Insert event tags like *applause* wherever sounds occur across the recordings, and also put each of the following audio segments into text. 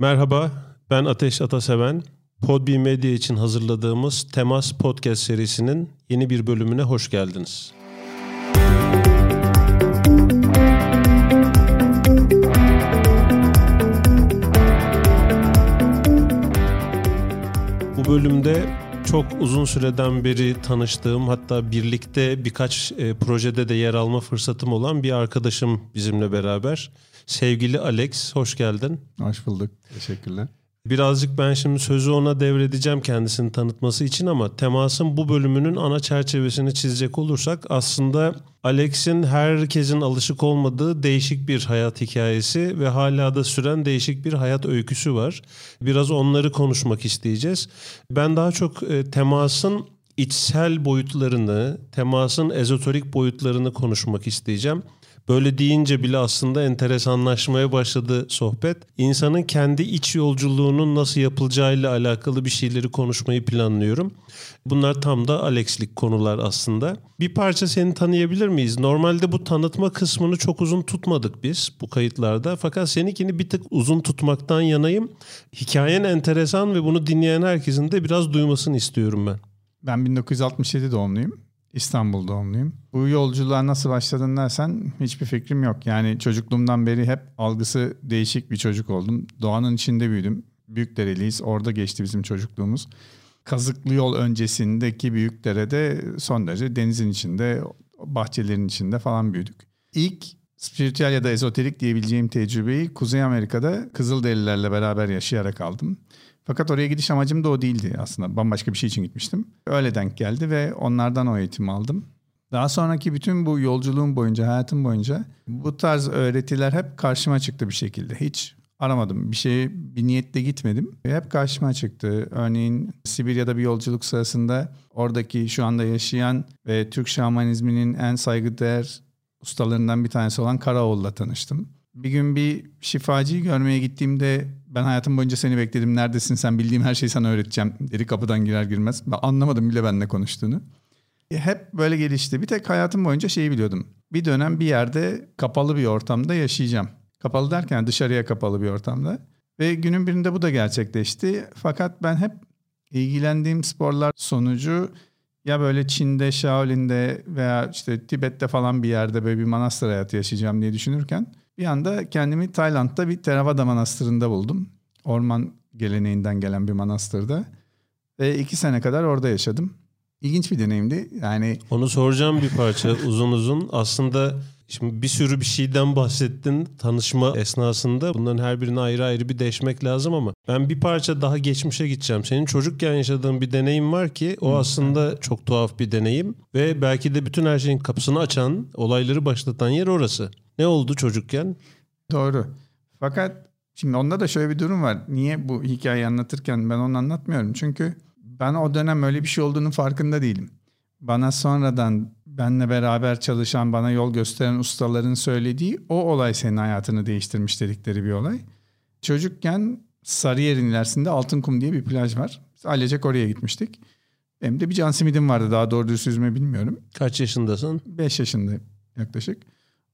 Merhaba, ben Ateş Ataseven. Podbi Medya için hazırladığımız Temas Podcast serisinin yeni bir bölümüne hoş geldiniz. Bu bölümde çok uzun süreden beri tanıştığım hatta birlikte birkaç e, projede de yer alma fırsatım olan bir arkadaşım bizimle beraber. Sevgili Alex, hoş geldin. Hoş bulduk. Teşekkürler. Birazcık ben şimdi sözü ona devredeceğim kendisini tanıtması için ama temasın bu bölümünün ana çerçevesini çizecek olursak aslında Alex'in herkesin alışık olmadığı değişik bir hayat hikayesi ve hala da süren değişik bir hayat öyküsü var. Biraz onları konuşmak isteyeceğiz. Ben daha çok e, temasın içsel boyutlarını, temasın ezoterik boyutlarını konuşmak isteyeceğim. Böyle deyince bile aslında enteresanlaşmaya başladı sohbet. İnsanın kendi iç yolculuğunun nasıl yapılacağıyla alakalı bir şeyleri konuşmayı planlıyorum. Bunlar tam da Alex'lik konular aslında. Bir parça seni tanıyabilir miyiz? Normalde bu tanıtma kısmını çok uzun tutmadık biz bu kayıtlarda. Fakat seninkini bir tık uzun tutmaktan yanayım. Hikayen enteresan ve bunu dinleyen herkesin de biraz duymasını istiyorum ben. Ben 1967 doğumluyum. İstanbul doğumluyum. Bu yolculuğa nasıl başladın dersen hiçbir fikrim yok. Yani çocukluğumdan beri hep algısı değişik bir çocuk oldum. Doğanın içinde büyüdüm. Büyükdereliyiz. Orada geçti bizim çocukluğumuz. Kazıklı yol öncesindeki Büyükdere'de son derece denizin içinde, bahçelerin içinde falan büyüdük. İlk spiritüel ya da ezoterik diyebileceğim tecrübeyi Kuzey Amerika'da Kızılderililerle beraber yaşayarak aldım. Fakat oraya gidiş amacım da o değildi aslında. Bambaşka bir şey için gitmiştim. Öyle denk geldi ve onlardan o eğitimi aldım. Daha sonraki bütün bu yolculuğum boyunca, hayatım boyunca bu tarz öğretiler hep karşıma çıktı bir şekilde. Hiç aramadım. Bir şey bir niyetle gitmedim. Hep karşıma çıktı. Örneğin Sibirya'da bir yolculuk sırasında oradaki şu anda yaşayan ve Türk şamanizminin en saygıdeğer ustalarından bir tanesi olan Karaoğlu'la tanıştım. Bir gün bir şifacıyı görmeye gittiğimde ben hayatım boyunca seni bekledim. Neredesin sen bildiğim her şeyi sana öğreteceğim dedi kapıdan girer girmez. Ben anlamadım bile benimle konuştuğunu. E, hep böyle gelişti. Bir tek hayatım boyunca şeyi biliyordum. Bir dönem bir yerde kapalı bir ortamda yaşayacağım. Kapalı derken dışarıya kapalı bir ortamda. Ve günün birinde bu da gerçekleşti. Fakat ben hep ilgilendiğim sporlar sonucu ya böyle Çin'de, Shaolin'de veya işte Tibet'te falan bir yerde böyle bir manastır hayatı yaşayacağım diye düşünürken bir anda kendimi Tayland'da bir Theravada Manastırı'nda buldum. Orman geleneğinden gelen bir manastırda. Ve iki sene kadar orada yaşadım. İlginç bir deneyimdi. Yani Onu soracağım bir parça *laughs* uzun uzun. Aslında şimdi bir sürü bir şeyden bahsettin tanışma esnasında. Bunların her birini ayrı ayrı bir deşmek lazım ama ben bir parça daha geçmişe gideceğim. Senin çocukken yaşadığın bir deneyim var ki o aslında çok tuhaf bir deneyim ve belki de bütün her şeyin kapısını açan, olayları başlatan yer orası. Ne oldu çocukken? Doğru. Fakat şimdi onda da şöyle bir durum var. Niye bu hikayeyi anlatırken ben onu anlatmıyorum? Çünkü ben o dönem öyle bir şey olduğunu farkında değilim. Bana sonradan benle beraber çalışan, bana yol gösteren ustaların söylediği o olay senin hayatını değiştirmiş dedikleri bir olay. Çocukken Sarıyer'in ilerisinde Altınkum diye bir plaj var. Biz ailecek oraya gitmiştik. Hem de bir can simidim vardı daha doğru düz yüzme bilmiyorum. Kaç yaşındasın? 5 yaşındayım yaklaşık.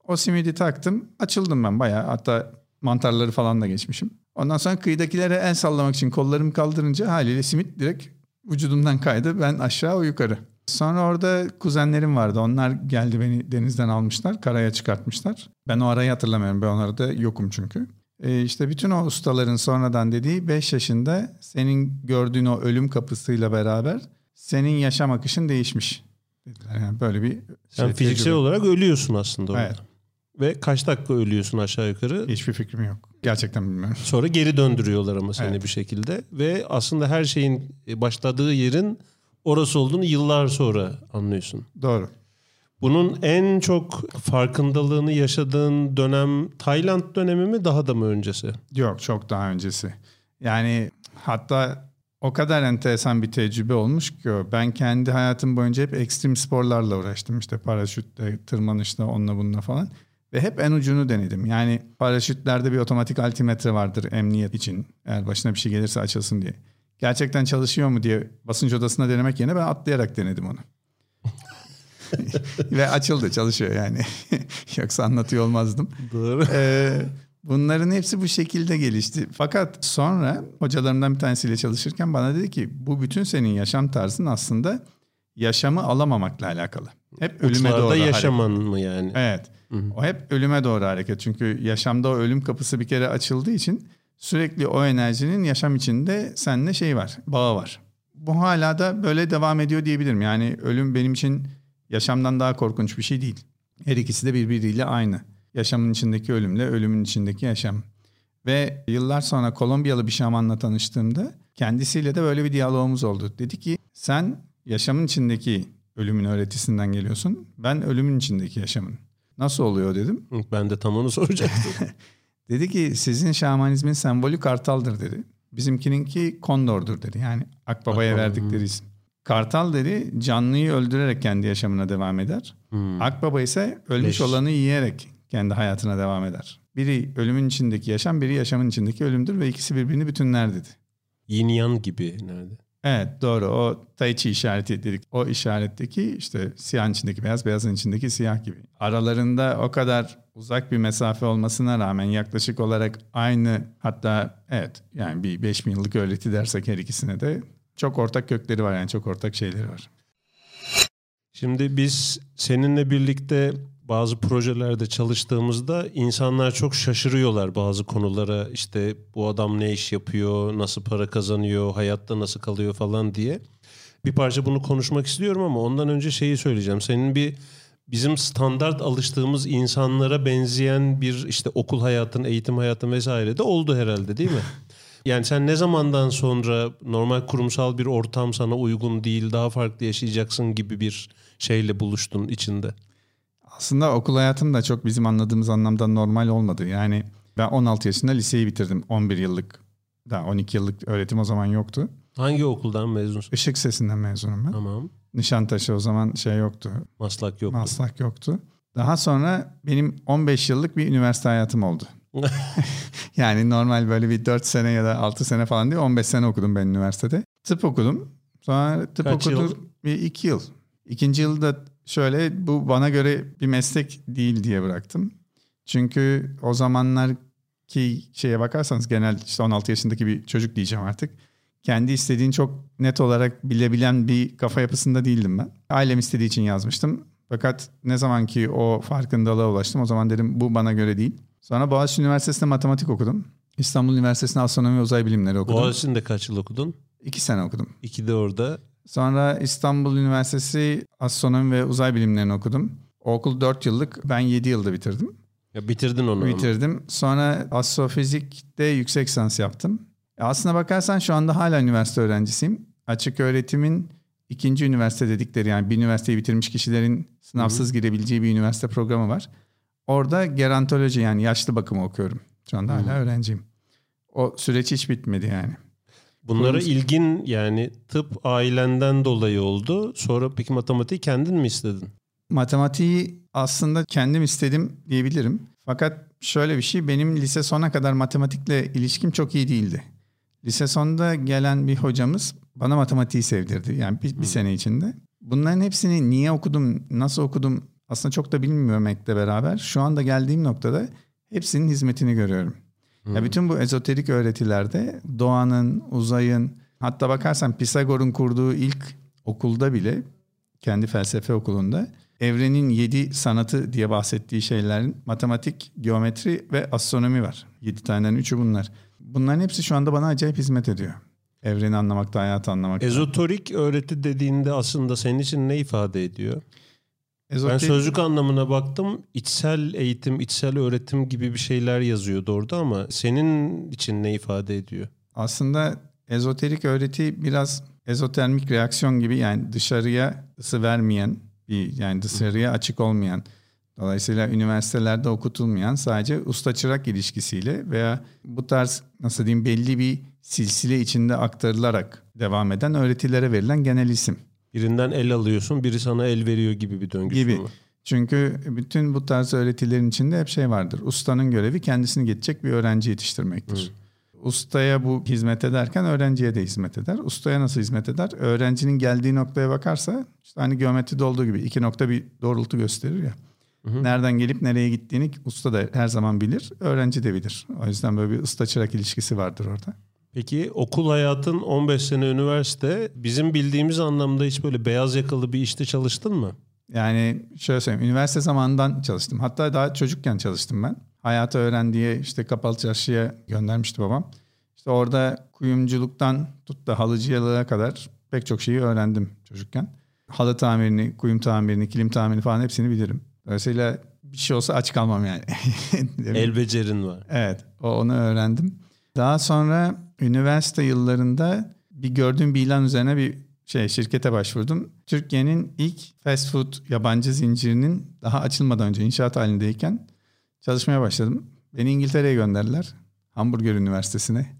O simidi taktım. Açıldım ben bayağı. Hatta mantarları falan da geçmişim. Ondan sonra kıyıdakilere el sallamak için kollarımı kaldırınca haliyle simit direkt vücudumdan kaydı. Ben aşağı o yukarı. Sonra orada kuzenlerim vardı. Onlar geldi beni denizden almışlar. Karaya çıkartmışlar. Ben o arayı hatırlamıyorum. Ben onlarda yokum çünkü. E işte bütün o ustaların sonradan dediği 5 yaşında senin gördüğün o ölüm kapısıyla beraber senin yaşam akışın değişmiş. Dediler. Yani böyle bir şey, fiziksel tecrübe. olarak ölüyorsun aslında orada. Evet. Ve kaç dakika ölüyorsun aşağı yukarı? Hiçbir fikrim yok. Gerçekten bilmiyorum. Sonra geri döndürüyorlar ama seni Evet. bir şekilde. Ve aslında her şeyin başladığı yerin orası olduğunu yıllar sonra anlıyorsun. Doğru. Bunun en çok farkındalığını yaşadığın dönem Tayland dönemi mi daha da mı öncesi? Yok çok daha öncesi. Yani hatta o kadar enteresan bir tecrübe olmuş ki ben kendi hayatım boyunca hep ekstrem sporlarla uğraştım. İşte paraşütle, tırmanışla, onunla bununla falan. Ve hep en ucunu denedim. Yani paraşütlerde bir otomatik altimetre vardır emniyet için. Eğer başına bir şey gelirse açılsın diye. Gerçekten çalışıyor mu diye basınç odasına denemek yerine ben atlayarak denedim onu. *laughs* Ve açıldı çalışıyor yani. *laughs* Yoksa anlatıyor olmazdım. Doğru. Ee, Bunların hepsi bu şekilde gelişti. Fakat sonra hocalarımdan bir tanesiyle çalışırken bana dedi ki bu bütün senin yaşam tarzın aslında yaşamı alamamakla alakalı. Hep ölüme Uçlarda doğru yaşaman hareket. mı yani? Evet. O hep ölüme doğru hareket. Çünkü yaşamda o ölüm kapısı bir kere açıldığı için sürekli o enerjinin yaşam içinde seninle şey var, bağı var. Bu hala da böyle devam ediyor diyebilirim. Yani ölüm benim için yaşamdan daha korkunç bir şey değil. Her ikisi de birbiriyle aynı. Yaşamın içindeki ölümle ölümün içindeki yaşam. Ve yıllar sonra Kolombiyalı bir şamanla tanıştığımda kendisiyle de böyle bir diyalogumuz oldu. Dedi ki sen yaşamın içindeki ölümün öğretisinden geliyorsun. Ben ölümün içindeki yaşamın. Nasıl oluyor dedim. Ben de tam onu soracaktım. *laughs* Dedi ki sizin şamanizmin sembolü kartaldır dedi. Bizimkininki kondordur dedi. Yani akbabaya Akbaba, verdikleri isim. Kartal dedi canlıyı öldürerek kendi yaşamına devam eder. Hmm. Akbaba ise ölmüş Leş. olanı yiyerek kendi hayatına devam eder. Biri ölümün içindeki yaşam, biri yaşamın içindeki ölümdür ve ikisi birbirini bütünler dedi. Yin yang gibi nerede? Evet doğru o Tai Chi işareti dedik. O işaretteki işte siyahın içindeki beyaz, beyazın içindeki siyah gibi. Aralarında o kadar uzak bir mesafe olmasına rağmen yaklaşık olarak aynı hatta evet yani bir 5000 yıllık öğreti dersek her ikisine de çok ortak kökleri var yani çok ortak şeyleri var. Şimdi biz seninle birlikte bazı projelerde çalıştığımızda insanlar çok şaşırıyorlar bazı konulara. İşte bu adam ne iş yapıyor, nasıl para kazanıyor, hayatta nasıl kalıyor falan diye. Bir parça bunu konuşmak istiyorum ama ondan önce şeyi söyleyeceğim. Senin bir bizim standart alıştığımız insanlara benzeyen bir işte okul hayatın, eğitim hayatın vesaire de oldu herhalde değil mi? *laughs* Yani sen ne zamandan sonra normal kurumsal bir ortam sana uygun değil, daha farklı yaşayacaksın gibi bir şeyle buluştun içinde? Aslında okul hayatım da çok bizim anladığımız anlamda normal olmadı. Yani ben 16 yaşında liseyi bitirdim. 11 yıllık, daha 12 yıllık öğretim o zaman yoktu. Hangi okuldan mezunsun? Işık sesinden mezunum ben. Tamam. Nişantaşı o zaman şey yoktu. Maslak yok. Maslak yoktu. Daha sonra benim 15 yıllık bir üniversite hayatım oldu. *laughs* yani normal böyle bir 4 sene ya da 6 sene falan değil 15 sene okudum ben üniversitede. Tıp okudum. Sonra tıp Kaç okudum yıl? bir 2 yıl. İkinci yılda şöyle bu bana göre bir meslek değil diye bıraktım. Çünkü o zamanlar ki şeye bakarsanız genel işte 16 yaşındaki bir çocuk diyeceğim artık. Kendi istediğini çok net olarak bilebilen bir kafa yapısında değildim ben. Ailem istediği için yazmıştım. Fakat ne zaman ki o farkındalığa ulaştım o zaman dedim bu bana göre değil. Sonra Boğaziçi Üniversitesi'nde matematik okudum. İstanbul Üniversitesi'nde astronomi ve uzay bilimleri okudum. Boğaziçi'nde kaç yıl okudun? İki sene okudum. İki de orada. Sonra İstanbul Üniversitesi astronomi ve uzay bilimlerini okudum. O okul 4 yıllık ben 7 yılda bitirdim. Ya bitirdin onu. ama. Bitirdim. Sonra astrofizikte yüksek lisans yaptım. E Aslına bakarsan şu anda hala üniversite öğrencisiyim. Açık öğretimin ikinci üniversite dedikleri yani bir üniversiteyi bitirmiş kişilerin sınavsız girebileceği bir üniversite programı var. Orada gerontoloji yani yaşlı bakımı okuyorum. Şu anda hala öğrenciyim. O süreç hiç bitmedi yani. Bunlara Kurumsal- ilgin yani tıp ailenden dolayı oldu. Sonra peki matematiği kendin mi istedin? Matematiği aslında kendim istedim diyebilirim. Fakat şöyle bir şey benim lise sona kadar matematikle ilişkim çok iyi değildi. Lise sonunda gelen bir hocamız bana matematiği sevdirdi. Yani bir, bir sene içinde. Bunların hepsini niye okudum, nasıl okudum aslında çok da bilmemekle beraber şu anda geldiğim noktada hepsinin hizmetini görüyorum. Ya bütün bu ezoterik öğretilerde doğanın, uzayın hatta bakarsan Pisagor'un kurduğu ilk okulda bile kendi felsefe okulunda evrenin yedi sanatı diye bahsettiği şeylerin matematik, geometri ve astronomi var. Yedi taneden üçü bunlar. Bunların hepsi şu anda bana acayip hizmet ediyor. Evreni anlamakta, hayatı anlamakta. Ezoterik öğreti dediğinde aslında senin için ne ifade ediyor? Ben Ezoterik- sözlük anlamına baktım. İçsel eğitim, içsel öğretim gibi bir şeyler yazıyordu orada ama senin için ne ifade ediyor? Aslında ezoterik öğreti biraz ezotermik reaksiyon gibi yani dışarıya ısı vermeyen bir yani dışarıya açık olmayan dolayısıyla üniversitelerde okutulmayan sadece usta çırak ilişkisiyle veya bu tarz nasıl diyeyim belli bir silsile içinde aktarılarak devam eden öğretilere verilen genel isim. Birinden el alıyorsun, biri sana el veriyor gibi bir döngüsü Gibi. mü? Çünkü bütün bu tarz öğretilerin içinde hep şey vardır. Ustanın görevi kendisini geçecek bir öğrenci yetiştirmektir. Ustaya bu hizmet ederken öğrenciye de hizmet eder. Ustaya nasıl hizmet eder? Öğrencinin geldiği noktaya bakarsa işte hani geometride olduğu gibi iki nokta bir doğrultu gösterir ya. Nereden gelip nereye gittiğini usta da her zaman bilir, öğrenci de bilir. O yüzden böyle bir usta çırak ilişkisi vardır orada. Peki okul hayatın 15 sene üniversite bizim bildiğimiz anlamda hiç böyle beyaz yakalı bir işte çalıştın mı? Yani şöyle söyleyeyim üniversite zamanından çalıştım. Hatta daha çocukken çalıştım ben. Hayatı öğren diye işte kapalı çarşıya göndermişti babam. İşte orada kuyumculuktan tut da halıcılığa kadar pek çok şeyi öğrendim çocukken. Halı tamirini, kuyum tamirini, kilim tamirini falan hepsini bilirim. Dolayısıyla bir şey olsa aç kalmam yani. *laughs* El becerin var. Evet onu öğrendim. Daha sonra üniversite yıllarında bir gördüğüm bir ilan üzerine bir şey şirkete başvurdum. Türkiye'nin ilk fast food yabancı zincirinin daha açılmadan önce inşaat halindeyken çalışmaya başladım. Beni İngiltere'ye gönderdiler. Hamburger Üniversitesi'ne.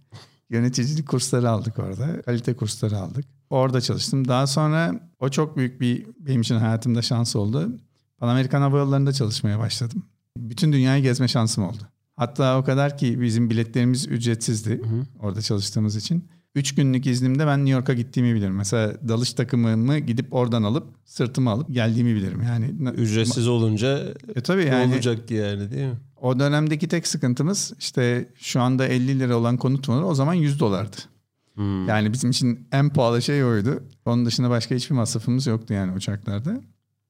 Yöneticilik kursları aldık orada. Kalite kursları aldık. Orada çalıştım. Daha sonra o çok büyük bir benim için hayatımda şans oldu. Pan Amerikan Hava Yolları'nda çalışmaya başladım. Bütün dünyayı gezme şansım oldu. Hatta o kadar ki bizim biletlerimiz ücretsizdi hı hı. orada çalıştığımız için. Üç günlük iznimde ben New York'a gittiğimi bilirim. Mesela dalış takımımı gidip oradan alıp sırtıma alıp geldiğimi bilirim. Yani ücretsiz olunca e tabii yani, olacaktı yani değil mi? O dönemdeki tek sıkıntımız işte şu anda 50 lira olan konut var o zaman 100 dolardı. Hmm. Yani bizim için en pahalı şey oydu. Onun dışında başka hiçbir masrafımız yoktu yani uçaklarda.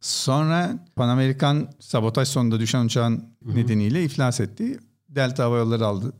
Sonra Pan Amerikan sabotaj sonunda düşen uçağın hmm. nedeniyle iflas etti. Delta Hava Yolları aldı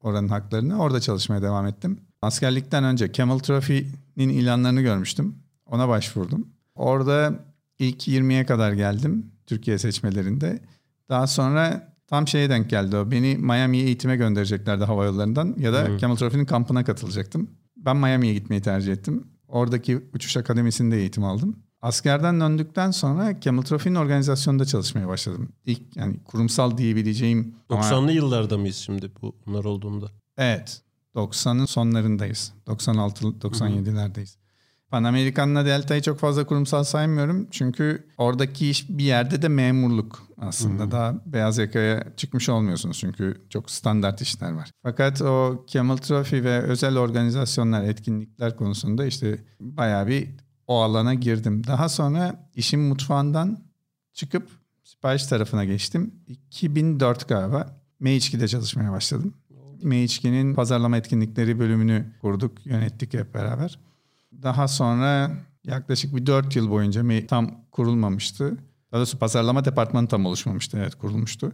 oranın haklarını. Orada çalışmaya devam ettim. Askerlikten önce Camel Trophy'nin ilanlarını görmüştüm. Ona başvurdum. Orada ilk 20'ye kadar geldim Türkiye seçmelerinde. Daha sonra tam şeye denk geldi o. Beni Miami'ye eğitime göndereceklerdi hava yollarından ya da hmm. Camel Trophy'nin kampına katılacaktım. Ben Miami'ye gitmeyi tercih ettim. Oradaki uçuş akademisinde eğitim aldım. Askerden döndükten sonra Camel Trophy'nin organizasyonunda çalışmaya başladım. İlk yani kurumsal diyebileceğim... 90'lı ama... yıllarda mıyız şimdi bu bunlar olduğunda? Evet. 90'ın sonlarındayız. 96-97'lerdeyiz. Pan Amerikan'la Delta'yı çok fazla kurumsal saymıyorum. Çünkü oradaki iş bir yerde de memurluk aslında. Hmm. Daha beyaz yakaya çıkmış olmuyorsunuz çünkü çok standart işler var. Fakat o Camel Trophy ve özel organizasyonlar, etkinlikler konusunda işte bayağı bir o alana girdim. Daha sonra işin mutfağından çıkıp sipariş tarafına geçtim. 2004 galiba M2'de çalışmaya başladım. M2'nin pazarlama etkinlikleri bölümünü kurduk, yönettik hep beraber. Daha sonra yaklaşık bir 4 yıl boyunca tam kurulmamıştı. Daha doğrusu pazarlama departmanı tam oluşmamıştı. Evet kurulmuştu.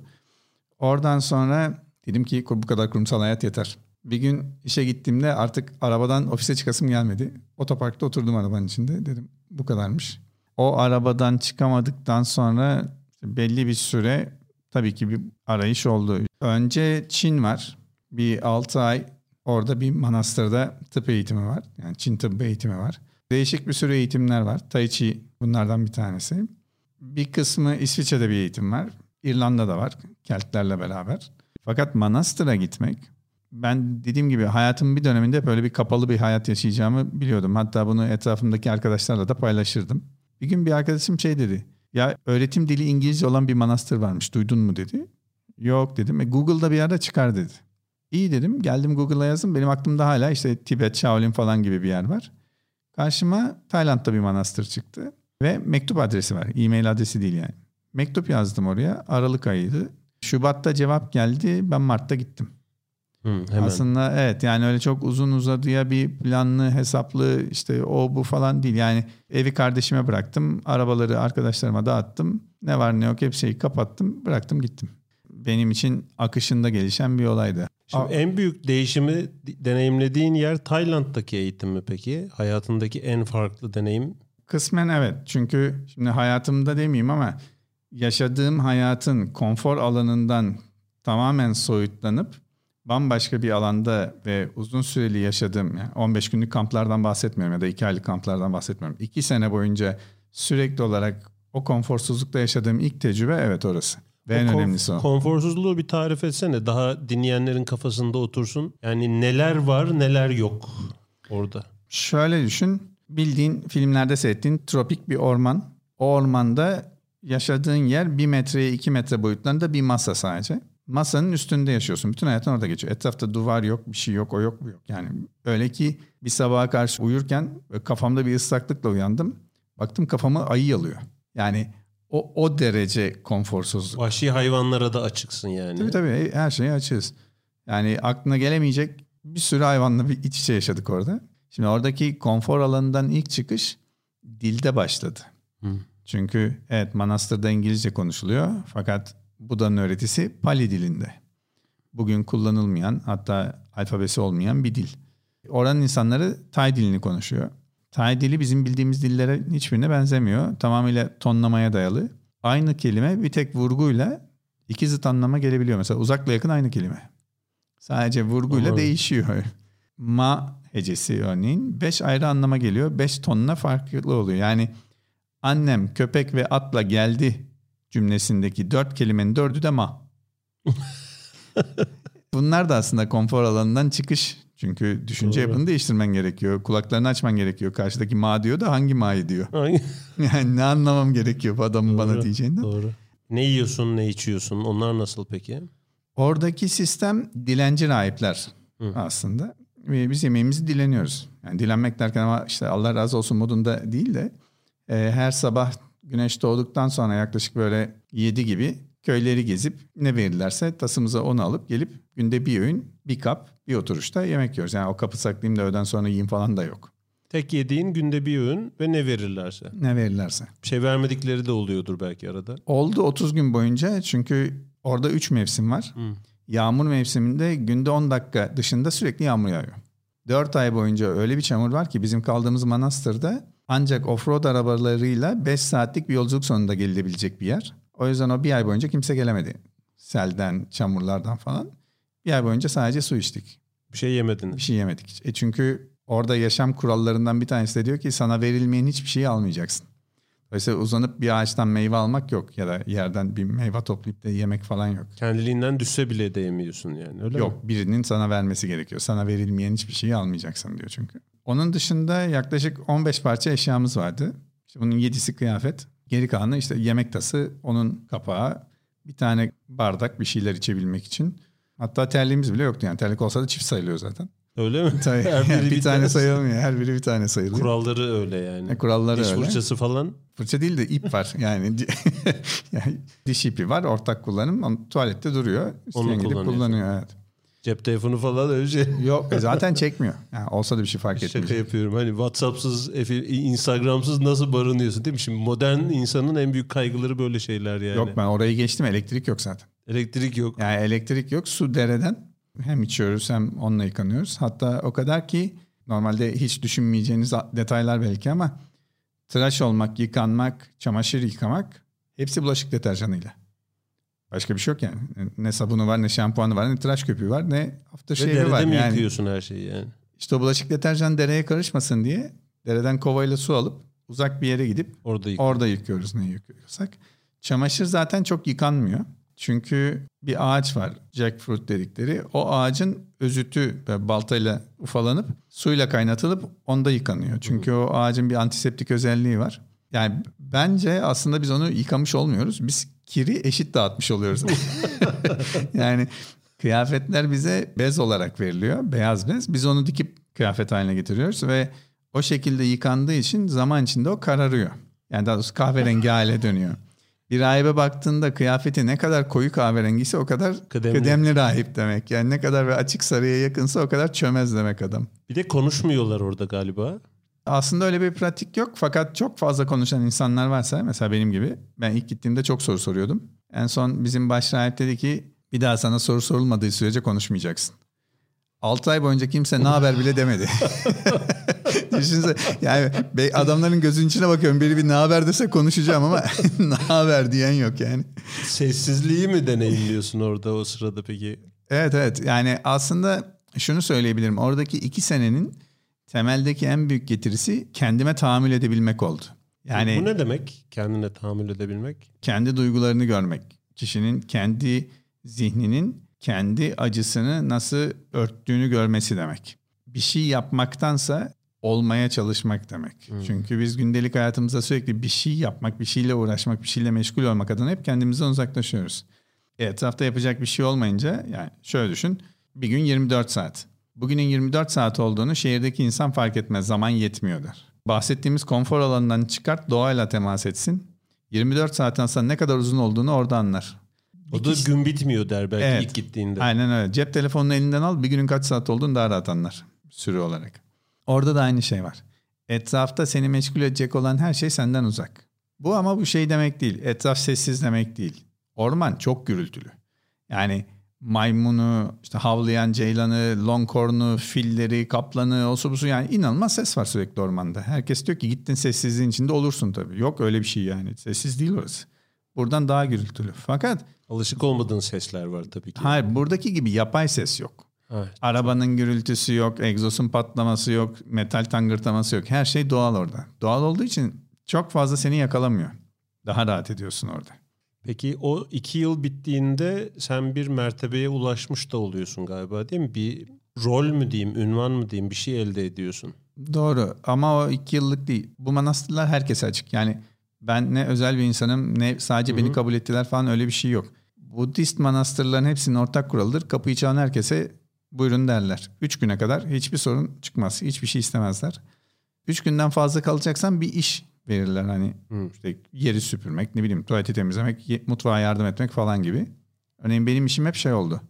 Oradan sonra dedim ki bu kadar kurumsal hayat yeter. Bir gün işe gittiğimde artık arabadan ofise çıkasım gelmedi. Otoparkta oturdum arabanın içinde. Dedim bu kadarmış. O arabadan çıkamadıktan sonra belli bir süre tabii ki bir arayış oldu. Önce Çin var. Bir 6 ay orada bir manastırda tıp eğitimi var. Yani Çin tıbbı eğitimi var. Değişik bir sürü eğitimler var. Tai Chi bunlardan bir tanesi. Bir kısmı İsviçre'de bir eğitim var. İrlanda'da var. Keltlerle beraber. Fakat manastıra gitmek ben dediğim gibi hayatımın bir döneminde böyle bir kapalı bir hayat yaşayacağımı biliyordum. Hatta bunu etrafımdaki arkadaşlarla da paylaşırdım. Bir gün bir arkadaşım şey dedi. Ya öğretim dili İngilizce olan bir manastır varmış. Duydun mu dedi. Yok dedim. E, Google'da bir yerde çıkar dedi. İyi dedim. Geldim Google'a yazdım. Benim aklımda hala işte Tibet, Shaolin falan gibi bir yer var. Karşıma Tayland'da bir manastır çıktı. Ve mektup adresi var. E-mail adresi değil yani. Mektup yazdım oraya. Aralık ayıydı. Şubat'ta cevap geldi. Ben Mart'ta gittim. Hı, hemen. Aslında evet yani öyle çok uzun uzadıya bir planlı hesaplı işte o bu falan değil. Yani evi kardeşime bıraktım. Arabaları arkadaşlarıma dağıttım. Ne var ne yok hepsini kapattım. Bıraktım gittim. Benim için akışında gelişen bir olaydı. Şimdi A- en büyük değişimi deneyimlediğin yer Tayland'daki eğitim mi peki? Hayatındaki en farklı deneyim? Kısmen evet. Çünkü şimdi hayatımda demeyeyim ama yaşadığım hayatın konfor alanından tamamen soyutlanıp bambaşka bir alanda ve uzun süreli yaşadığım, yani 15 günlük kamplardan bahsetmiyorum ya da 2 aylık kamplardan bahsetmiyorum. 2 sene boyunca sürekli olarak o konforsuzlukta yaşadığım ilk tecrübe evet orası. Ve o en konf- önemlisi o. Konforsuzluğu bir tarif etsene. Daha dinleyenlerin kafasında otursun. Yani neler var neler yok orada. Şöyle düşün. Bildiğin filmlerde seyrettiğin tropik bir orman. O ormanda yaşadığın yer bir metreye iki metre boyutlarında bir masa sadece masanın üstünde yaşıyorsun. Bütün hayatın orada geçiyor. Etrafta duvar yok, bir şey yok, o yok, bu yok. Yani öyle ki bir sabaha karşı uyurken kafamda bir ıslaklıkla uyandım. Baktım kafamı ayı yalıyor. Yani O, o derece konforsuzluk. Vahşi hayvanlara da açıksın yani. Tabii tabii her şeyi açığız. Yani aklına gelemeyecek bir sürü hayvanla bir iç içe yaşadık orada. Şimdi oradaki konfor alanından ilk çıkış dilde başladı. Hı. Çünkü evet manastırda İngilizce konuşuluyor fakat Buda'nın öğretisi Pali dilinde. Bugün kullanılmayan hatta alfabesi olmayan bir dil. Oranın insanları Tay dilini konuşuyor. Tay dili bizim bildiğimiz dillere hiçbirine benzemiyor. Tamamıyla tonlamaya dayalı. Aynı kelime bir tek vurguyla iki zıt anlama gelebiliyor. Mesela uzakla yakın aynı kelime. Sadece vurguyla Anladım. değişiyor. Ma hecesi örneğin beş ayrı anlama geliyor. Beş tonuna farklı oluyor. Yani annem köpek ve atla geldi cümlesindeki dört kelimenin dördü de ma. *laughs* Bunlar da aslında konfor alanından çıkış. Çünkü düşünce Doğru. yapını değiştirmen gerekiyor. Kulaklarını açman gerekiyor. Karşıdaki ma diyor da hangi ma'yı diyor. Hangi- *laughs* Yani ne anlamam gerekiyor bu adamın bana Doğru, diyeceğinden. Doğru. Ne yiyorsun, ne içiyorsun? Onlar nasıl peki? Oradaki sistem dilenci rahipler Hı. aslında. Biz yemeğimizi dileniyoruz. Yani dilenmek derken ama işte Allah razı olsun modunda değil de e, her sabah güneş doğduktan sonra yaklaşık böyle 7 gibi köyleri gezip ne verirlerse tasımıza onu alıp gelip günde bir öğün bir kap bir oturuşta yemek yiyoruz. Yani o kapı saklayayım da öğleden sonra yiyeyim falan da yok. Tek yediğin günde bir öğün ve ne verirlerse. Ne verirlerse. Bir şey vermedikleri de oluyordur belki arada. Oldu 30 gün boyunca çünkü orada 3 mevsim var. Hı. Yağmur mevsiminde günde 10 dakika dışında sürekli yağmur yağıyor. 4 ay boyunca öyle bir çamur var ki bizim kaldığımız manastırda ancak offroad arabalarıyla 5 saatlik bir yolculuk sonunda gelinebilecek bir yer. O yüzden o bir ay boyunca kimse gelemedi. Selden, çamurlardan falan. Bir ay boyunca sadece su içtik. Bir şey yemediniz. Bir şey yemedik. E çünkü orada yaşam kurallarından bir tanesi de diyor ki sana verilmeyen hiçbir şeyi almayacaksın. Dolayısıyla uzanıp bir ağaçtan meyve almak yok ya da yerden bir meyve toplayıp da yemek falan yok. Kendiliğinden düşse bile değmiyorsun yani öyle mi? Yok birinin sana vermesi gerekiyor. Sana verilmeyen hiçbir şeyi almayacaksın diyor çünkü. Onun dışında yaklaşık 15 parça eşyamız vardı. İşte bunun 7'si kıyafet. Geri kalanı işte yemek tası, onun kapağı, bir tane bardak bir şeyler içebilmek için. Hatta terliğimiz bile yoktu yani. Terlik olsa da çift sayılıyor zaten. Öyle mi? *laughs* Tabii. Her biri bir, bir tane tane- sayılmıyor. Her biri bir tane sayılıyor. Kuralları öyle yani. E, kuralları Diş öyle. fırçası falan. Fırça değil de ip var. Yani, *laughs* yani diş ipi var. Ortak kullanım. Tuvalette duruyor. Onu gidip kullanıyorsun. kullanıyor. Evet. Cep telefonu falan öyle şey. *laughs* Yok e, zaten *laughs* çekmiyor. Yani olsa da bir şey fark Şaka etmiyor. yapıyorum. Hani WhatsApp'sız, Instagram'sız nasıl barınıyorsun değil mi? Şimdi modern insanın en büyük kaygıları böyle şeyler yani. Yok ben orayı geçtim. Elektrik yok zaten. Elektrik yok. Yani elektrik yok. Su dereden. Hem içiyoruz hem onunla yıkanıyoruz. Hatta o kadar ki normalde hiç düşünmeyeceğiniz detaylar belki ama tıraş olmak, yıkanmak, çamaşır yıkamak hepsi bulaşık deterjanıyla. Başka bir şey yok yani. Ne sabunu var, ne şampuanı var, ne tıraş köpüğü var, ne Ve aftershave derede var. mi Yani yıkıyorsun her şeyi yani? işte o bulaşık deterjan dereye karışmasın diye dereden kovayla su alıp uzak bir yere gidip Orada yık. Orada yıkıyoruz ne yıkıyorsak. Çamaşır zaten çok yıkanmıyor. Çünkü bir ağaç var jackfruit dedikleri. O ağacın özütü böyle baltayla ufalanıp suyla kaynatılıp onda yıkanıyor. Çünkü o ağacın bir antiseptik özelliği var. Yani bence aslında biz onu yıkamış olmuyoruz. Biz kiri eşit dağıtmış oluyoruz. *laughs* yani kıyafetler bize bez olarak veriliyor. Beyaz bez. Biz onu dikip kıyafet haline getiriyoruz ve o şekilde yıkandığı için zaman içinde o kararıyor. Yani daha doğrusu kahverengi hale dönüyor. Bir rahibe baktığında kıyafeti ne kadar koyu kahverengiyse o kadar Kıdemli. kıdemli, rahip demek. Yani ne kadar ve açık sarıya yakınsa o kadar çömez demek adam. Bir de konuşmuyorlar orada galiba. Aslında öyle bir pratik yok fakat çok fazla konuşan insanlar varsa mesela benim gibi ben ilk gittiğimde çok soru soruyordum. En son bizim baş rahip dedi ki bir daha sana soru sorulmadığı sürece konuşmayacaksın. 6 ay boyunca kimse ne haber bile demedi. *laughs* Düşünsene yani adamların gözünün içine bakıyorum. Biri bir ne haber dese konuşacağım ama *laughs* ne haber diyen yok yani. Sessizliği mi deneyimliyorsun orada o sırada peki? Evet evet yani aslında şunu söyleyebilirim. Oradaki iki senenin temeldeki en büyük getirisi kendime tahammül edebilmek oldu. Yani Bu ne demek? Kendine tahammül edebilmek. kendi duygularını görmek. Kişinin kendi zihninin kendi acısını nasıl örttüğünü görmesi demek. Bir şey yapmaktansa olmaya çalışmak demek. Çünkü biz gündelik hayatımızda sürekli bir şey yapmak, bir şeyle uğraşmak, bir şeyle meşgul olmak adına hep kendimizden uzaklaşıyoruz. E, etrafta yapacak bir şey olmayınca yani şöyle düşün. Bir gün 24 saat. Bugünün 24 saat olduğunu şehirdeki insan fark etmez. Zaman yetmiyor der. Bahsettiğimiz konfor alanından çıkart, doğayla temas etsin. 24 saatten sonra ne kadar uzun olduğunu orada anlar. O da gün bitmiyor der belki Evet. ilk gittiğinde. Aynen öyle. Cep telefonunu elinden al bir günün kaç saat olduğunu daha rahat anlar sürü olarak. Orada da aynı şey var. Etrafta seni meşgul edecek olan her şey senden uzak. Bu ama bu şey demek değil. Etraf sessiz demek değil. Orman çok gürültülü. Yani maymunu, işte havlayan ceylanı, longhornu, filleri, kaplanı, osu busu yani inanılmaz ses var sürekli ormanda. Herkes diyor ki gittin sessizliğin içinde olursun tabii. Yok öyle bir şey yani. Sessiz değil orası. Buradan daha gürültülü. Fakat Alışık olmadığın sesler var tabii ki. hayır buradaki gibi yapay ses yok. Evet. Arabanın gürültüsü yok, egzosun patlaması yok, metal tangırtaması yok. Her şey doğal orada. Doğal olduğu için çok fazla seni yakalamıyor. Daha rahat ediyorsun orada. Peki o iki yıl bittiğinde sen bir mertebeye ulaşmış da oluyorsun galiba değil mi? Bir rol mü diyeyim, ünvan mı diyeyim bir şey elde ediyorsun. Doğru ama o iki yıllık değil. Bu manastırlar herkese açık. Yani ben ne özel bir insanım ne sadece beni kabul ettiler falan öyle bir şey yok. Budist manastırların hepsinin ortak kuralıdır. Kapıyı çalan herkese buyurun derler. Üç güne kadar hiçbir sorun çıkmaz. Hiçbir şey istemezler. Üç günden fazla kalacaksan bir iş verirler. Hani Hı. işte yeri süpürmek, ne bileyim tuvaleti temizlemek, mutfağa yardım etmek falan gibi. Örneğin benim işim hep şey oldu.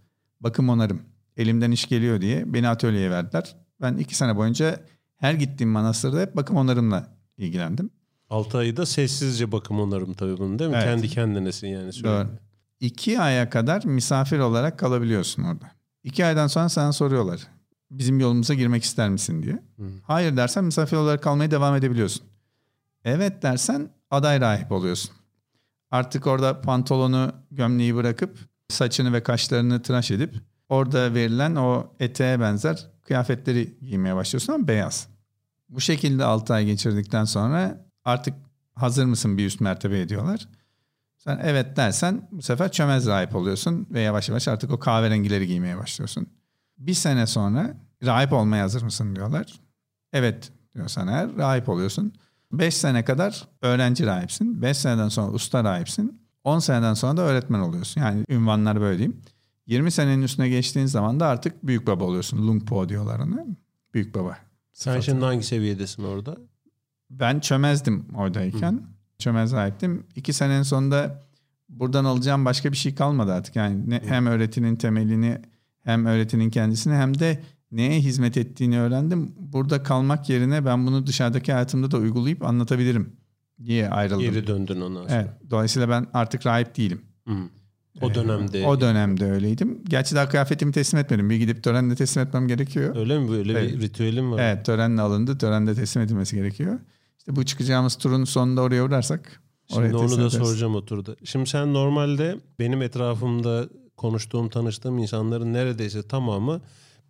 Bakım onarım. Elimden iş geliyor diye beni atölyeye verdiler. Ben iki sene boyunca her gittiğim manastırda hep bakım onarımla ilgilendim. 6 ayı da sessizce bakım onarım tabii bunun değil mi? Evet. Kendi kendinesin yani sürekli. Doğru. İki aya kadar misafir olarak kalabiliyorsun orada. İki aydan sonra sana soruyorlar. Bizim yolumuza girmek ister misin diye. Hı. Hayır dersen misafir olarak kalmaya devam edebiliyorsun. Evet dersen aday rahip oluyorsun. Artık orada pantolonu, gömleği bırakıp saçını ve kaşlarını tıraş edip orada verilen o eteğe benzer kıyafetleri giymeye başlıyorsun ama beyaz. Bu şekilde 6 ay geçirdikten sonra artık hazır mısın bir üst mertebe ediyorlar. Sen evet dersen bu sefer çömez rahip oluyorsun ve yavaş yavaş artık o kahverengileri giymeye başlıyorsun. Bir sene sonra rahip olmaya hazır mısın diyorlar. Evet diyorsan eğer rahip oluyorsun. 5 sene kadar öğrenci rahipsin. 5 seneden sonra usta rahipsin. 10 seneden sonra da öğretmen oluyorsun. Yani ünvanlar böyle diyeyim. 20 senenin üstüne geçtiğin zaman da artık büyük baba oluyorsun. Lungpo diyorlar ona. Büyük baba. Sen şimdi hangi seviyedesin orada? Ben çömezdim oradayken. Çömez rahiptim. İki senenin sonunda buradan alacağım başka bir şey kalmadı artık. Yani ne, hem öğretinin temelini hem öğretinin kendisini hem de neye hizmet ettiğini öğrendim. Burada kalmak yerine ben bunu dışarıdaki hayatımda da uygulayıp anlatabilirim diye ayrıldım. Geri döndün ondan sonra. Evet. Dolayısıyla ben artık rahip değilim. Hı. O dönemde. O dönemde öyleydim. Gerçi daha kıyafetimi teslim etmedim. Bir gidip törenle teslim etmem gerekiyor. Öyle mi? Böyle Evet. bir ritüelin var. Evet törenle alındı. Törende teslim edilmesi gerekiyor. İşte bu çıkacağımız turun sonunda oraya uğrarsak oraya Şimdi onu da ederiz. soracağım o turda. Şimdi sen normalde benim etrafımda konuştuğum, tanıştığım insanların neredeyse tamamı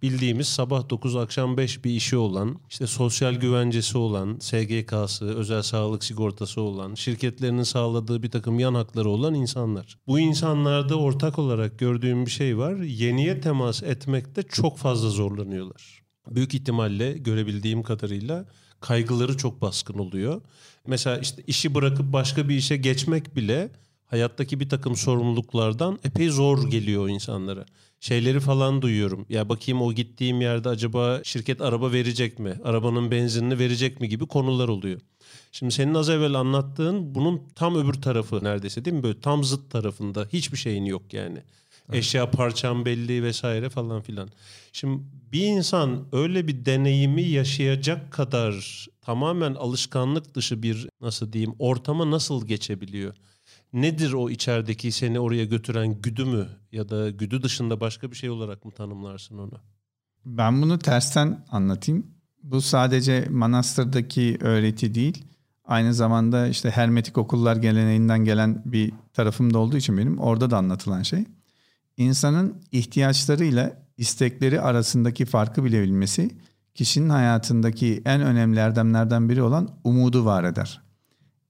bildiğimiz sabah 9 akşam 5 bir işi olan, işte sosyal güvencesi olan, SGK'sı, özel sağlık sigortası olan, şirketlerinin sağladığı bir takım yan hakları olan insanlar. Bu insanlarda ortak olarak gördüğüm bir şey var. Yeniye temas etmekte çok fazla zorlanıyorlar. Büyük ihtimalle görebildiğim kadarıyla kaygıları çok baskın oluyor. Mesela işte işi bırakıp başka bir işe geçmek bile hayattaki bir takım sorumluluklardan epey zor geliyor insanlara. Şeyleri falan duyuyorum. Ya bakayım o gittiğim yerde acaba şirket araba verecek mi? Arabanın benzinini verecek mi gibi konular oluyor. Şimdi senin az evvel anlattığın bunun tam öbür tarafı neredeyse değil mi? Böyle tam zıt tarafında hiçbir şeyin yok yani. Eşya parçam belli vesaire falan filan. Şimdi bir insan öyle bir deneyimi yaşayacak kadar tamamen alışkanlık dışı bir nasıl diyeyim ortama nasıl geçebiliyor? Nedir o içerideki seni oraya götüren güdü mü ya da güdü dışında başka bir şey olarak mı tanımlarsın onu? Ben bunu tersten anlatayım. Bu sadece manastırdaki öğreti değil. Aynı zamanda işte hermetik okullar geleneğinden gelen bir tarafım da olduğu için benim orada da anlatılan şey. İnsanın ihtiyaçlarıyla istekleri arasındaki farkı bilebilmesi kişinin hayatındaki en önemli erdemlerden biri olan umudu var eder.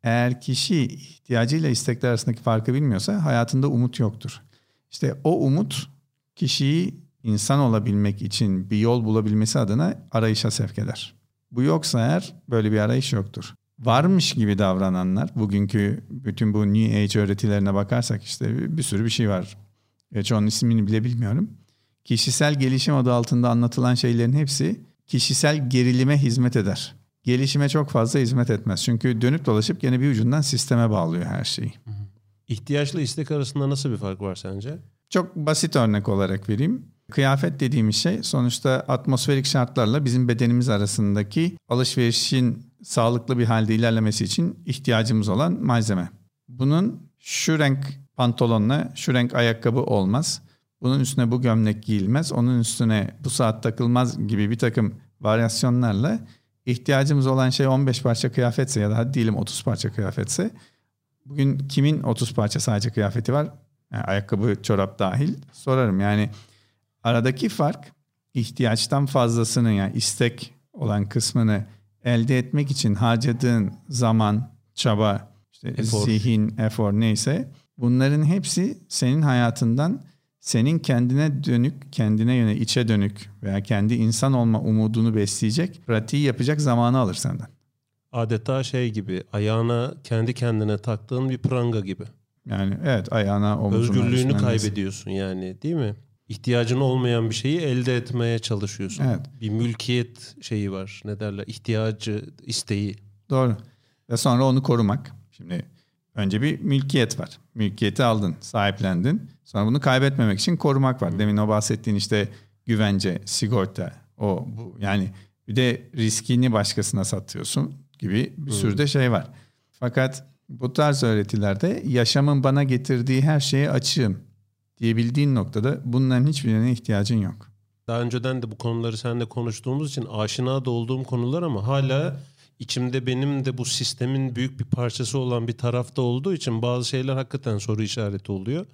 Eğer kişi ihtiyacıyla istekler arasındaki farkı bilmiyorsa hayatında umut yoktur. İşte o umut kişiyi insan olabilmek için bir yol bulabilmesi adına arayışa sevk eder. Bu yoksa eğer böyle bir arayış yoktur. Varmış gibi davrananlar, bugünkü bütün bu New Age öğretilerine bakarsak işte bir sürü bir şey var. Onun ismini bile bilmiyorum. Kişisel gelişim adı altında anlatılan şeylerin hepsi kişisel gerilime hizmet eder. Gelişime çok fazla hizmet etmez. Çünkü dönüp dolaşıp gene bir ucundan sisteme bağlıyor her şeyi. İhtiyaçla istek arasında nasıl bir fark var sence? Çok basit örnek olarak vereyim. Kıyafet dediğimiz şey sonuçta atmosferik şartlarla bizim bedenimiz arasındaki alışverişin sağlıklı bir halde ilerlemesi için ihtiyacımız olan malzeme. Bunun şu renk pantolonla şu renk ayakkabı olmaz. Bunun üstüne bu gömlek giyilmez. Onun üstüne bu saat takılmaz gibi bir takım varyasyonlarla ihtiyacımız olan şey 15 parça kıyafetse ya da hadi diyelim 30 parça kıyafetse bugün kimin 30 parça sadece kıyafeti var? Yani ayakkabı, çorap dahil sorarım. Yani aradaki fark ihtiyaçtan fazlasını yani istek olan kısmını elde etmek için harcadığın zaman, çaba, işte Efor. zihin, efor neyse bunların hepsi senin hayatından senin kendine dönük, kendine yöne içe dönük veya kendi insan olma umudunu besleyecek, pratiği yapacak zamanı alır senden. Adeta şey gibi ayağına kendi kendine taktığın bir pranga gibi. Yani evet ayağına omuzuna Özgürlüğünü kaybediyorsun yani değil mi? İhtiyacın olmayan bir şeyi elde etmeye çalışıyorsun. Evet. Bir mülkiyet şeyi var. Ne derler? İhtiyacı, isteği. Doğru. Ve sonra onu korumak. Şimdi önce bir mülkiyet var. Mülkiyeti aldın, sahiplendin. Sonra bunu kaybetmemek için korumak var. Demin o bahsettiğin işte güvence, sigorta, o bu. Yani bir de riskini başkasına satıyorsun gibi bir sürü de şey var. Fakat bu tarz öğretilerde yaşamın bana getirdiği her şeye açığım diyebildiğin noktada bunların hiçbirine ihtiyacın yok. Daha önceden de bu konuları seninle konuştuğumuz için aşina da olduğum konular ama hala içimde benim de bu sistemin büyük bir parçası olan bir tarafta olduğu için bazı şeyler hakikaten soru işareti oluyor.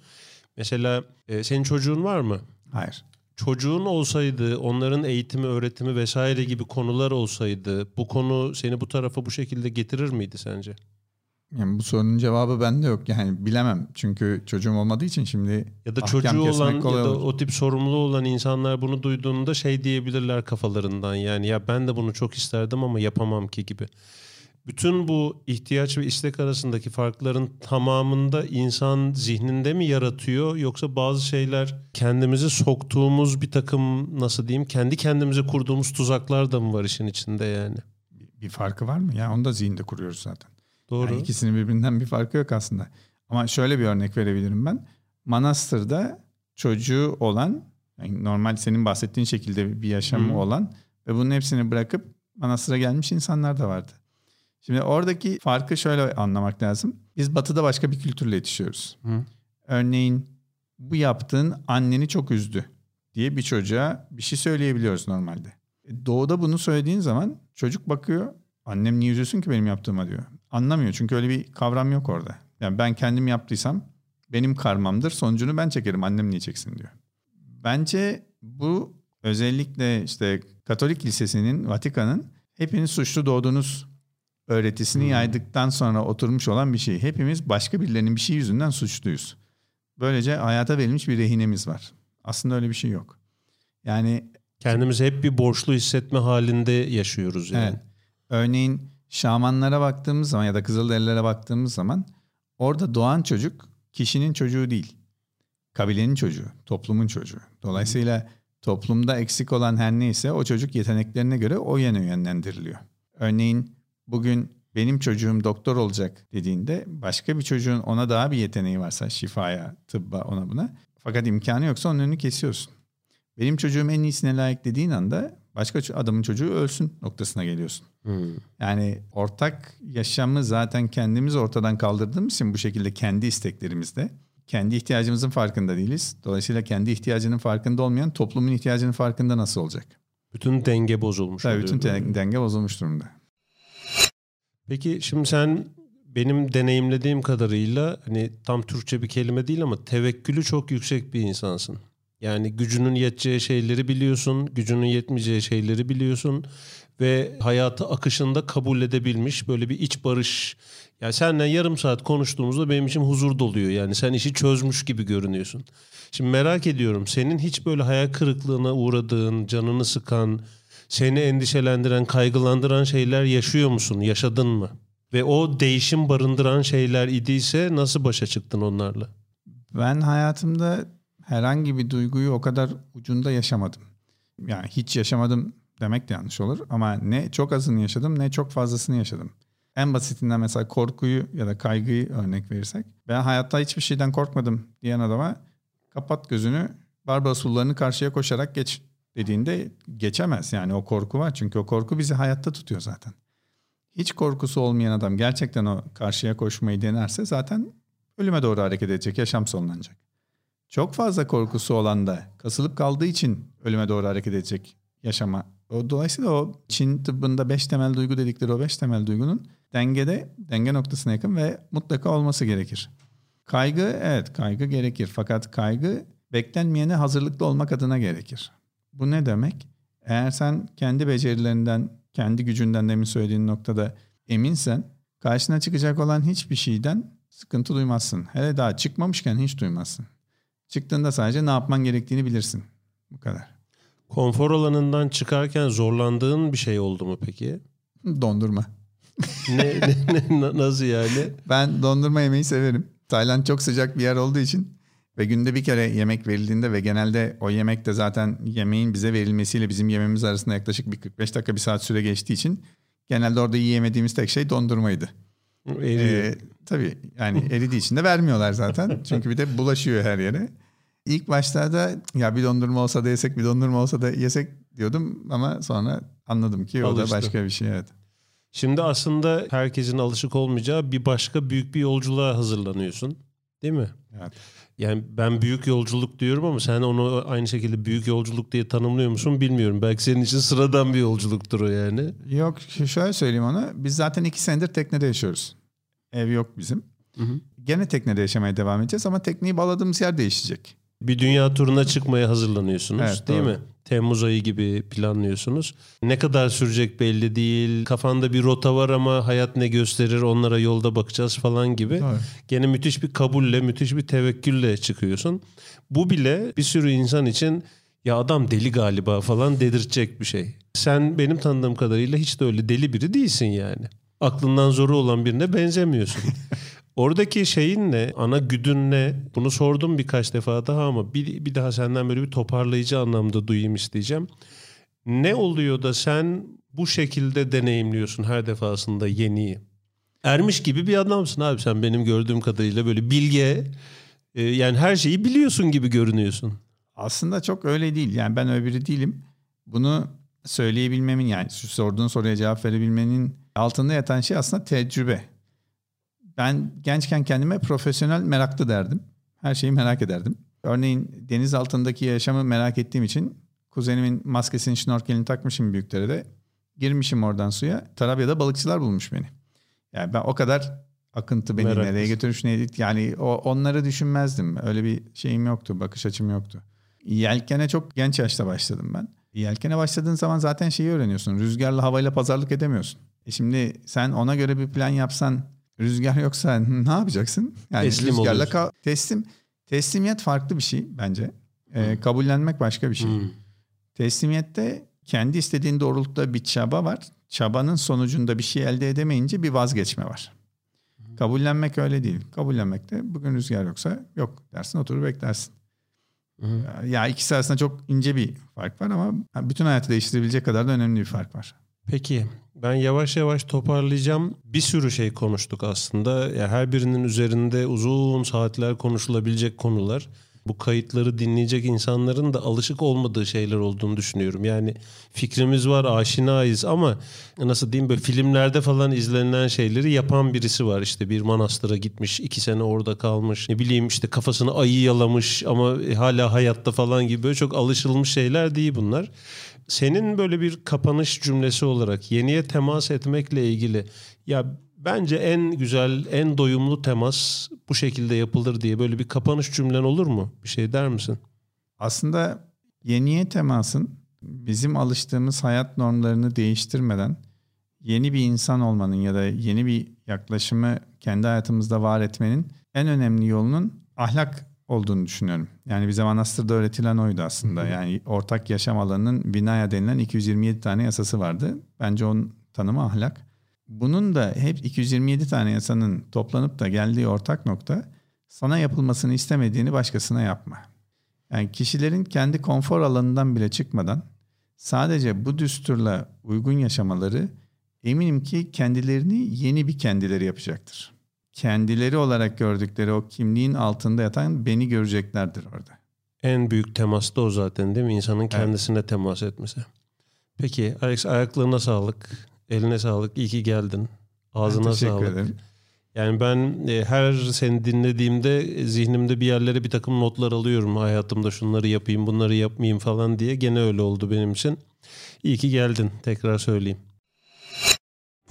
Mesela e, senin çocuğun var mı? Hayır. Çocuğun olsaydı, onların eğitimi, öğretimi vesaire gibi konular olsaydı bu konu seni bu tarafa bu şekilde getirir miydi sence? Yani bu sorunun cevabı bende yok. Yani bilemem. Çünkü çocuğum olmadığı için şimdi Ya da çocuğu olan ya da olur. o tip sorumlu olan insanlar bunu duyduğunda şey diyebilirler kafalarından yani ya ben de bunu çok isterdim ama yapamam ki gibi. Bütün bu ihtiyaç ve istek arasındaki farkların tamamında insan zihninde mi yaratıyor yoksa bazı şeyler kendimizi soktuğumuz bir takım nasıl diyeyim kendi kendimize kurduğumuz tuzaklar da mı var işin içinde yani? bir farkı var mı? Ya onu da zihinde kuruyoruz zaten. Doğru. Yani ikisinin birbirinden bir farkı yok aslında. Ama şöyle bir örnek verebilirim ben. Manastır'da çocuğu olan, yani normal senin bahsettiğin şekilde bir yaşamı Hı. olan ve bunun hepsini bırakıp manastıra gelmiş insanlar da vardı. Şimdi oradaki farkı şöyle anlamak lazım. Biz batıda başka bir kültürle yetişiyoruz. Hı. Örneğin bu yaptığın anneni çok üzdü diye bir çocuğa bir şey söyleyebiliyoruz normalde. E, Doğuda bunu söylediğin zaman çocuk bakıyor. Annem niye üzülsün ki benim yaptığıma diyor. Anlamıyor çünkü öyle bir kavram yok orada. Yani ben kendim yaptıysam benim karmamdır. Sonucunu ben çekerim. Annem niye çeksin diyor. Bence bu özellikle işte Katolik Lisesi'nin, Vatikan'ın hepiniz suçlu doğdunuz öğretisini Hmm. yaydıktan sonra oturmuş olan bir şey. Hepimiz başka birilerinin bir şey yüzünden suçluyuz. Böylece hayata verilmiş bir rehinemiz var. Aslında öyle bir şey yok. Yani Kendimizi hep bir borçlu hissetme halinde yaşıyoruz yani. Evet. Örneğin şamanlara baktığımız zaman ya da kızılderililere baktığımız zaman orada doğan çocuk kişinin çocuğu değil. Kabilenin çocuğu, toplumun çocuğu. Dolayısıyla toplumda eksik olan her neyse o çocuk yeteneklerine göre o yöne yönlendiriliyor. Örneğin bugün benim çocuğum doktor olacak dediğinde başka bir çocuğun ona daha bir yeteneği varsa şifaya, tıbba ona buna. Fakat imkanı yoksa onun önünü kesiyorsun. Benim çocuğum en iyisine layık dediğin anda başka adamın çocuğu ölsün noktasına geliyorsun. Hmm. Yani ortak yaşamı zaten kendimiz ortadan kaldırdığımız için bu şekilde kendi isteklerimizde kendi ihtiyacımızın farkında değiliz. Dolayısıyla kendi ihtiyacının farkında olmayan toplumun ihtiyacının farkında nasıl olacak? Bütün denge bozulmuş Tabii bütün te- denge bozulmuş durumda. Peki şimdi sen benim deneyimlediğim kadarıyla hani tam Türkçe bir kelime değil ama tevekkülü çok yüksek bir insansın. Yani gücünün yeteceği şeyleri biliyorsun, gücünün yetmeyeceği şeyleri biliyorsun ve hayatı akışında kabul edebilmiş böyle bir iç barış. Yani seninle yarım saat konuştuğumuzda benim için huzur doluyor. Yani sen işi çözmüş gibi görünüyorsun. Şimdi merak ediyorum senin hiç böyle hayal kırıklığına uğradığın, canını sıkan, seni endişelendiren, kaygılandıran şeyler yaşıyor musun? Yaşadın mı? Ve o değişim barındıran şeyler idiyse nasıl başa çıktın onlarla? Ben hayatımda herhangi bir duyguyu o kadar ucunda yaşamadım. Yani hiç yaşamadım demek de yanlış olur. Ama ne çok azını yaşadım ne çok fazlasını yaşadım. En basitinden mesela korkuyu ya da kaygıyı örnek verirsek. Ben hayatta hiçbir şeyden korkmadım diyen adama kapat gözünü Barbaros sullarını karşıya koşarak geç dediğinde geçemez. Yani o korku var çünkü o korku bizi hayatta tutuyor zaten. Hiç korkusu olmayan adam gerçekten o karşıya koşmayı denerse zaten ölüme doğru hareket edecek, yaşam sonlanacak. Çok fazla korkusu olan da kasılıp kaldığı için ölüme doğru hareket edecek yaşama. O, dolayısıyla o Çin tıbbında beş temel duygu dedikleri o beş temel duygunun dengede, denge noktasına yakın ve mutlaka olması gerekir. Kaygı evet kaygı gerekir fakat kaygı beklenmeyene hazırlıklı olmak adına gerekir. Bu ne demek? Eğer sen kendi becerilerinden, kendi gücünden demin söylediğin noktada eminsen karşına çıkacak olan hiçbir şeyden sıkıntı duymazsın. Hele daha çıkmamışken hiç duymazsın. Çıktığında sadece ne yapman gerektiğini bilirsin. Bu kadar. Konfor alanından çıkarken zorlandığın bir şey oldu mu peki? Dondurma. ne, ne, ne nasıl yani? Ben dondurma yemeyi severim. Tayland çok sıcak bir yer olduğu için ve günde bir kere yemek verildiğinde ve genelde o yemek de zaten yemeğin bize verilmesiyle bizim yememiz arasında yaklaşık bir 45 dakika bir saat süre geçtiği için genelde orada yiyemediğimiz tek şey dondurmaydı. Eriyor. Ee, tabii yani *laughs* eridiği için de vermiyorlar zaten. Çünkü bir de bulaşıyor her yere. İlk başlarda ya bir dondurma olsa da yesek bir dondurma olsa da yesek diyordum ama sonra anladım ki o Alıştı. da başka bir şey evet. Şimdi aslında herkesin alışık olmayacağı bir başka büyük bir yolculuğa hazırlanıyorsun. Değil mi? Evet. Yani ben büyük yolculuk diyorum ama sen onu aynı şekilde büyük yolculuk diye tanımlıyor musun bilmiyorum. Belki senin için sıradan bir yolculuktur o yani. Yok şöyle söyleyeyim ona. Biz zaten iki senedir teknede yaşıyoruz. Ev yok bizim. Hı hı. Gene teknede yaşamaya devam edeceğiz ama tekneyi bağladığımız yer değişecek. Bir dünya turuna çıkmaya hazırlanıyorsunuz evet, değil doğru. mi? Temmuz ayı gibi planlıyorsunuz. Ne kadar sürecek belli değil. Kafanda bir rota var ama hayat ne gösterir onlara yolda bakacağız falan gibi. Evet. Gene müthiş bir kabulle, müthiş bir tevekkülle çıkıyorsun. Bu bile bir sürü insan için ya adam deli galiba falan dedirtecek bir şey. Sen benim tanıdığım kadarıyla hiç de öyle deli biri değilsin yani. Aklından zoru olan birine benzemiyorsun. *laughs* Oradaki şeyin ne? Ana güdün ne? Bunu sordum birkaç defa daha ama bir, bir daha senden böyle bir toparlayıcı anlamda duyayım isteyeceğim. Ne oluyor da sen bu şekilde deneyimliyorsun her defasında yeniyi? Ermiş gibi bir adamsın abi sen benim gördüğüm kadarıyla böyle bilge e, yani her şeyi biliyorsun gibi görünüyorsun. Aslında çok öyle değil yani ben öyle biri değilim. Bunu söyleyebilmemin yani sorduğun soruya cevap verebilmenin altında yatan şey aslında tecrübe ben gençken kendime profesyonel meraklı derdim. Her şeyi merak ederdim. Örneğin deniz altındaki yaşamı merak ettiğim için kuzenimin maskesini, şnorkelini takmışım büyüklerede. Girmişim oradan suya. Tarabya'da balıkçılar bulmuş beni. Yani ben o kadar akıntı beni Meraklısın. nereye götürmüş neydi yani o, onları düşünmezdim. Öyle bir şeyim yoktu, bakış açım yoktu. Yelkene çok genç yaşta başladım ben. Yelkene başladığın zaman zaten şeyi öğreniyorsun. Rüzgarla havayla pazarlık edemiyorsun. E şimdi sen ona göre bir plan yapsan Rüzgar yoksa *laughs* ne yapacaksın? Yani teslim rüzgarla ka- teslim teslimiyet farklı bir şey bence. Ee, kabullenmek başka bir şey. Hmm. Teslimiyette kendi istediğin doğrultuda bir çaba var. Çabanın sonucunda bir şey elde edemeyince bir vazgeçme var. Hmm. Kabullenmek öyle değil. Kabullenmek de bugün rüzgar yoksa yok dersin oturur beklersin. Hmm. Ya ikisi arasında çok ince bir fark var ama bütün hayatı değiştirebilecek kadar da önemli bir fark var. Peki ben yavaş yavaş toparlayacağım. Bir sürü şey konuştuk aslında. Ya her birinin üzerinde uzun saatler konuşulabilecek konular. Bu kayıtları dinleyecek insanların da alışık olmadığı şeyler olduğunu düşünüyorum. Yani fikrimiz var, aşinayız ama nasıl diyeyim böyle filmlerde falan izlenilen şeyleri yapan birisi var. İşte bir manastıra gitmiş, iki sene orada kalmış. Ne bileyim işte kafasını ayı yalamış ama hala hayatta falan gibi böyle çok alışılmış şeyler değil bunlar. Senin böyle bir kapanış cümlesi olarak yeniye temas etmekle ilgili ya bence en güzel, en doyumlu temas bu şekilde yapılır diye böyle bir kapanış cümlen olur mu? Bir şey der misin? Aslında yeniye temasın bizim alıştığımız hayat normlarını değiştirmeden yeni bir insan olmanın ya da yeni bir yaklaşımı kendi hayatımızda var etmenin en önemli yolunun ahlak olduğunu düşünüyorum. Yani bize Manastır'da öğretilen oydu aslında. Yani ortak yaşam alanının binaya denilen 227 tane yasası vardı. Bence onun tanımı ahlak. Bunun da hep 227 tane yasanın toplanıp da geldiği ortak nokta sana yapılmasını istemediğini başkasına yapma. Yani kişilerin kendi konfor alanından bile çıkmadan Sadece bu düsturla uygun yaşamaları eminim ki kendilerini yeni bir kendileri yapacaktır. Kendileri olarak gördükleri o kimliğin altında yatan beni göreceklerdir orada. En büyük temas da o zaten değil mi? İnsanın kendisine evet. temas etmesi. Peki Alex ayaklarına sağlık, eline sağlık, iyi ki geldin. Ağzına ben sağlık. Ederim. Yani ben e, her seni dinlediğimde e, zihnimde bir yerlere bir takım notlar alıyorum. Hayatımda şunları yapayım, bunları yapmayayım falan diye. Gene öyle oldu benim için. İyi ki geldin. Tekrar söyleyeyim.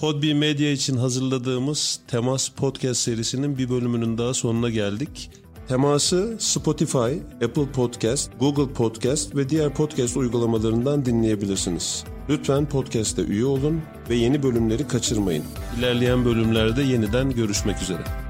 Podbi Medya için hazırladığımız Temas Podcast serisinin bir bölümünün daha sonuna geldik. Teması Spotify, Apple Podcast, Google Podcast ve diğer podcast uygulamalarından dinleyebilirsiniz. Lütfen podcast'te üye olun ve yeni bölümleri kaçırmayın. İlerleyen bölümlerde yeniden görüşmek üzere.